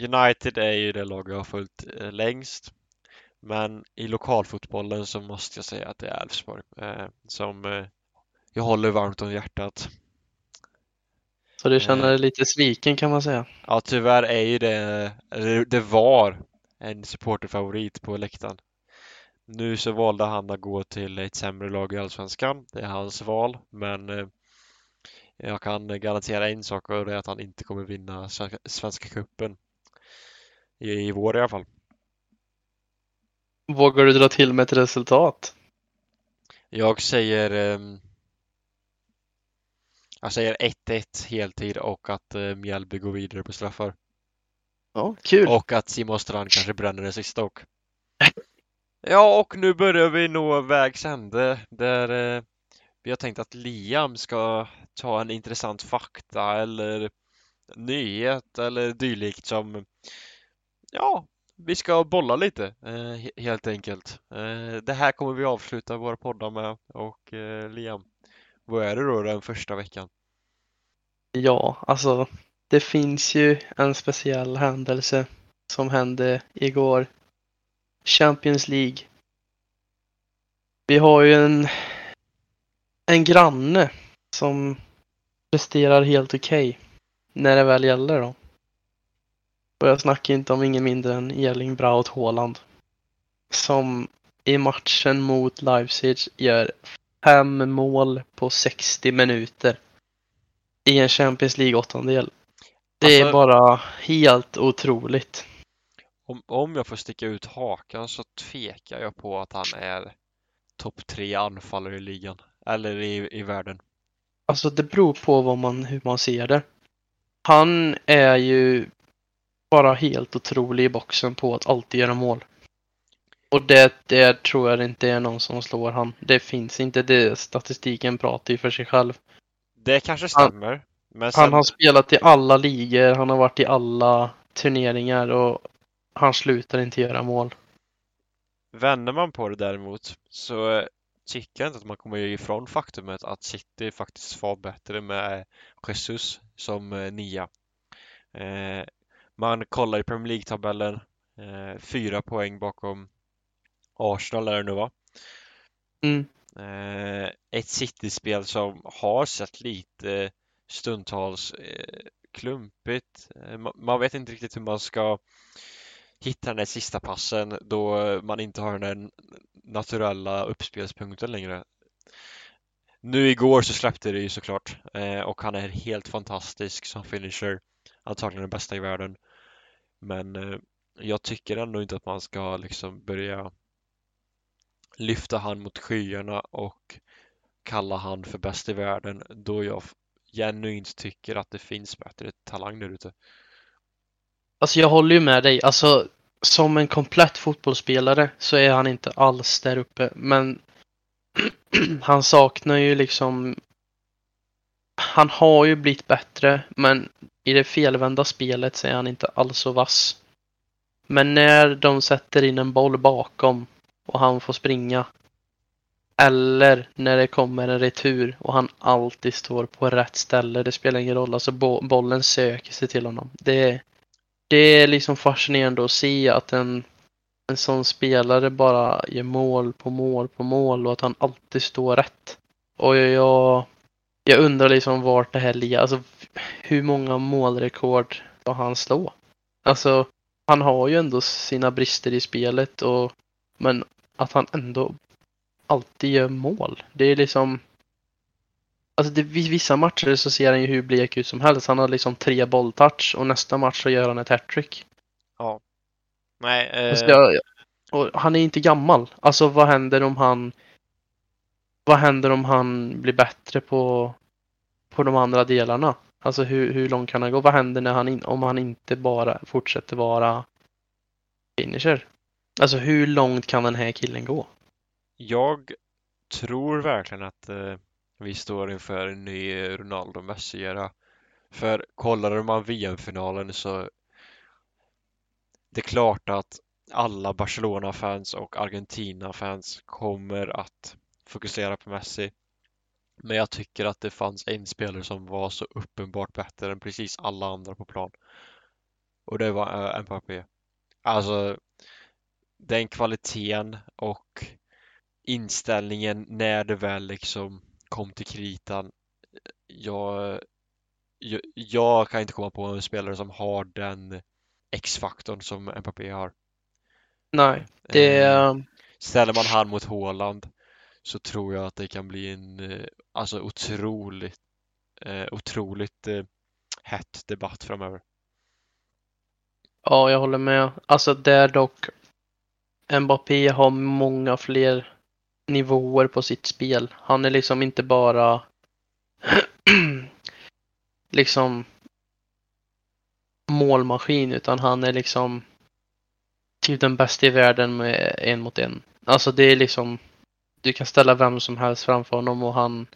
United är ju det lag jag har följt eh, längst. Men i lokalfotbollen så måste jag säga att det är Elfsborg som jag håller varmt om hjärtat. Så du känner dig lite sviken kan man säga. Ja, tyvärr är ju det, det var en supporterfavorit på läktaren. Nu så valde han att gå till ett sämre lag i Allsvenskan. Det är hans val, men eh, Jag kan garantera en sak och det är att han inte kommer vinna Svenska, cupen. I, I vår i alla fall. Vågar du dra till med ett resultat? Jag säger ehm, Jag säger 1-1 heltid och att eh, Mjällby går vidare på straffar. Ja, kul. Och att Simon Strand kanske bränner det sista och. Ja, och nu börjar vi nå vägs ände där eh, vi har tänkt att Liam ska ta en intressant fakta eller nyhet eller dylikt som ja, vi ska bolla lite eh, helt enkelt. Eh, det här kommer vi avsluta våra poddar med och eh, Liam, vad är det då den första veckan? Ja, alltså det finns ju en speciell händelse som hände igår. Champions League. Vi har ju en, en granne som presterar helt okej när det väl gäller då. Och jag snackar inte om ingen mindre än Erling Braut Haaland. Som i matchen mot Leipzig gör fem mål på 60 minuter i en Champions League åttondel. Det är Alltså- bara helt otroligt. Om, om jag får sticka ut hakan så tvekar jag på att han är topp tre anfallare i ligan. Eller i, i världen. Alltså det beror på vad man, hur man ser det. Han är ju bara helt otrolig i boxen på att alltid göra mål. Och det, det tror jag inte är någon som slår han. Det finns inte det. Statistiken pratar ju för sig själv. Det kanske Han- stämmer. Han sen, har spelat i alla ligor, han har varit i alla turneringar och han slutar inte göra mål. vänder man på det däremot så eh, tycker jag inte att man kommer ifrån faktumet att City faktiskt var bättre med Jesus som eh, nia. Eh, man kollar i Premier League-tabellen, eh, fyra poäng bakom Arsenal är det nu va? Mm. Eh, ett City-spel som har sett lite stundtals klumpigt. Ma- man vet inte riktigt hur man ska hitta den där sista passen då man inte har den där naturella uppspelspunkten längre. Nu igår så släppte det ju såklart eh, och han är helt fantastisk som finisher. Antagligen den bästa i världen. Men eh, jag tycker ändå inte att man ska liksom börja lyfta han mot skyarna och kalla han för bäst i världen då jag genuint tycker att det finns bättre talang där ute. Alltså jag håller ju med dig. Alltså som en komplett fotbollsspelare så är han inte alls där uppe. Men han saknar ju liksom... Han har ju blivit bättre, men i det felvända spelet så är han inte alls så vass. Men när de sätter in en boll bakom och han får springa. Eller när det kommer en retur och han alltid står på rätt ställe. Det spelar ingen roll, alltså bo- bollen söker sig till honom. Det, det är liksom fascinerande att se att en, en sån spelare bara gör mål på mål på mål och att han alltid står rätt. Och jag, jag undrar liksom vart det här ligger. Alltså hur många målrekord ska han slå? Alltså han har ju ändå sina brister i spelet och men att han ändå alltid gör mål. Det är liksom Alltså det, vissa matcher så ser han ju hur blek ut som helst. Han har liksom tre bolltouch och nästa match så gör han ett hattrick. Nej, eh, Alltså jag, och han är inte gammal. Alltså vad händer om han Vad händer om han blir bättre på På de andra delarna? Alltså hur, hur långt kan han gå? Vad händer när han in, om han inte bara fortsätter vara finisher? Alltså hur långt kan den här killen gå? jag tror verkligen att eh, vi står inför en ny Ronaldo Messi-era. För kollade man VM-finalen så det är klart att alla Barcelona-fans och Argentina-fans kommer att fokusera på Messi. Men jag tycker att det fanns en spelare som var så uppenbart bättre än precis alla andra på plan. Och det var äh, Mbappé. Alltså, den kvaliteten och inställningen när det väl liksom kom till kritan. Jag, jag, jag kan inte komma på en spelare som har den X-faktorn som Mbappé har. Nej, det Eh, Ställer man han mot Haaland så tror jag att det kan bli en eh, alltså otroligt eh, otroligt eh, hett debatt framöver. Ja, jag håller med. Alltså där dock Mbappé har många fler nivåer på sitt spel. Han är liksom inte bara liksom målmaskin utan han är liksom typ den bästa i världen med en mot en. Alltså det är liksom du kan ställa vem som helst framför honom och han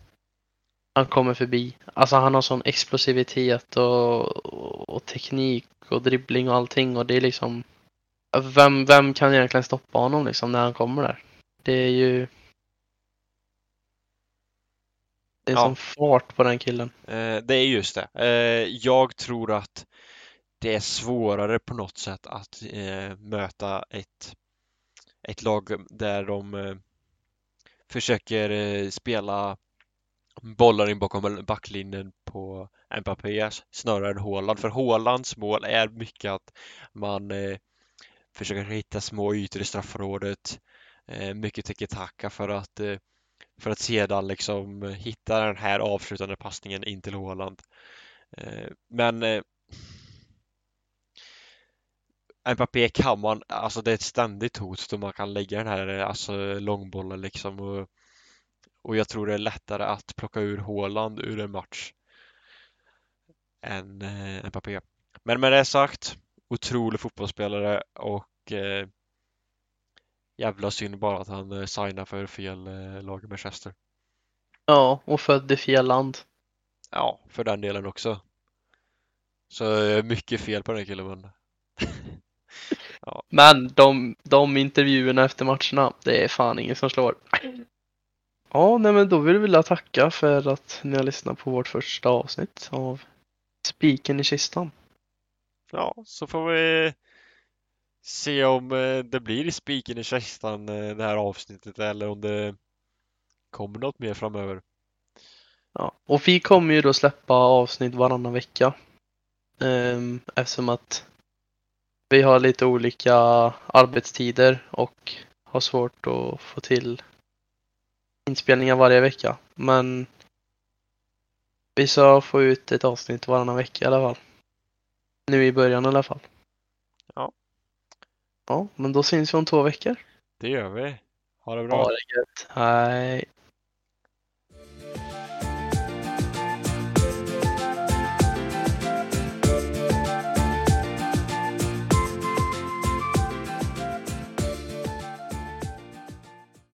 han kommer förbi. Alltså han har sån explosivitet och, och teknik och dribbling och allting och det är liksom vem, vem kan egentligen stoppa honom liksom när han kommer där? Det är ju det är Ja. som fart på den killen. Eh, det är just det. Eh, jag tror att det är svårare på något sätt att eh, möta ett, ett lag där de eh, försöker eh, spela bollar in bakom backlinjen på Mbappé snarare än Haaland. För Haalands mål är mycket att man eh, försöker hitta små ytor i straffområdet. Eh, mycket tiki-taka för att eh, för att sedan liksom hitta den här avslutande passningen in till Haaland. Eh, men Mbappé kan man, alltså det är ett ständigt hot då man kan lägga den här alltså långbollen liksom och, och jag tror det är lättare att plocka ur Haaland ur en match än Mbappé. Men med det sagt, otrolig fotbollsspelare och eh, jävla synd bara att han eh, signar för fel eh, lag i Manchester. Ja, och född i fel land. Ja, för den delen också. Så eh, mycket fel på den killen men Men de, de intervjuerna efter matcherna, det är fan ingen som slår. Ja, nej men då vill vi tacka för att ni har lyssnat på vårt första avsnitt av Spiken i kistan. ja, så får vi se om eh, det blir spiken i kistan eh, det här avsnittet eller om det kommer något mer framöver. Ja, och vi kommer ju då släppa avsnitt varannan vecka. Ehm, eftersom att vi har lite olika arbetstider och har svårt att få till inspelningar varje vecka. Men vi ska få ut ett avsnitt varannan vecka i alla fall. Nu i början i alla fall. Ja. Men då syns vi om två veckor. Det gör vi. Ha det bra. Ha det gött. Hej.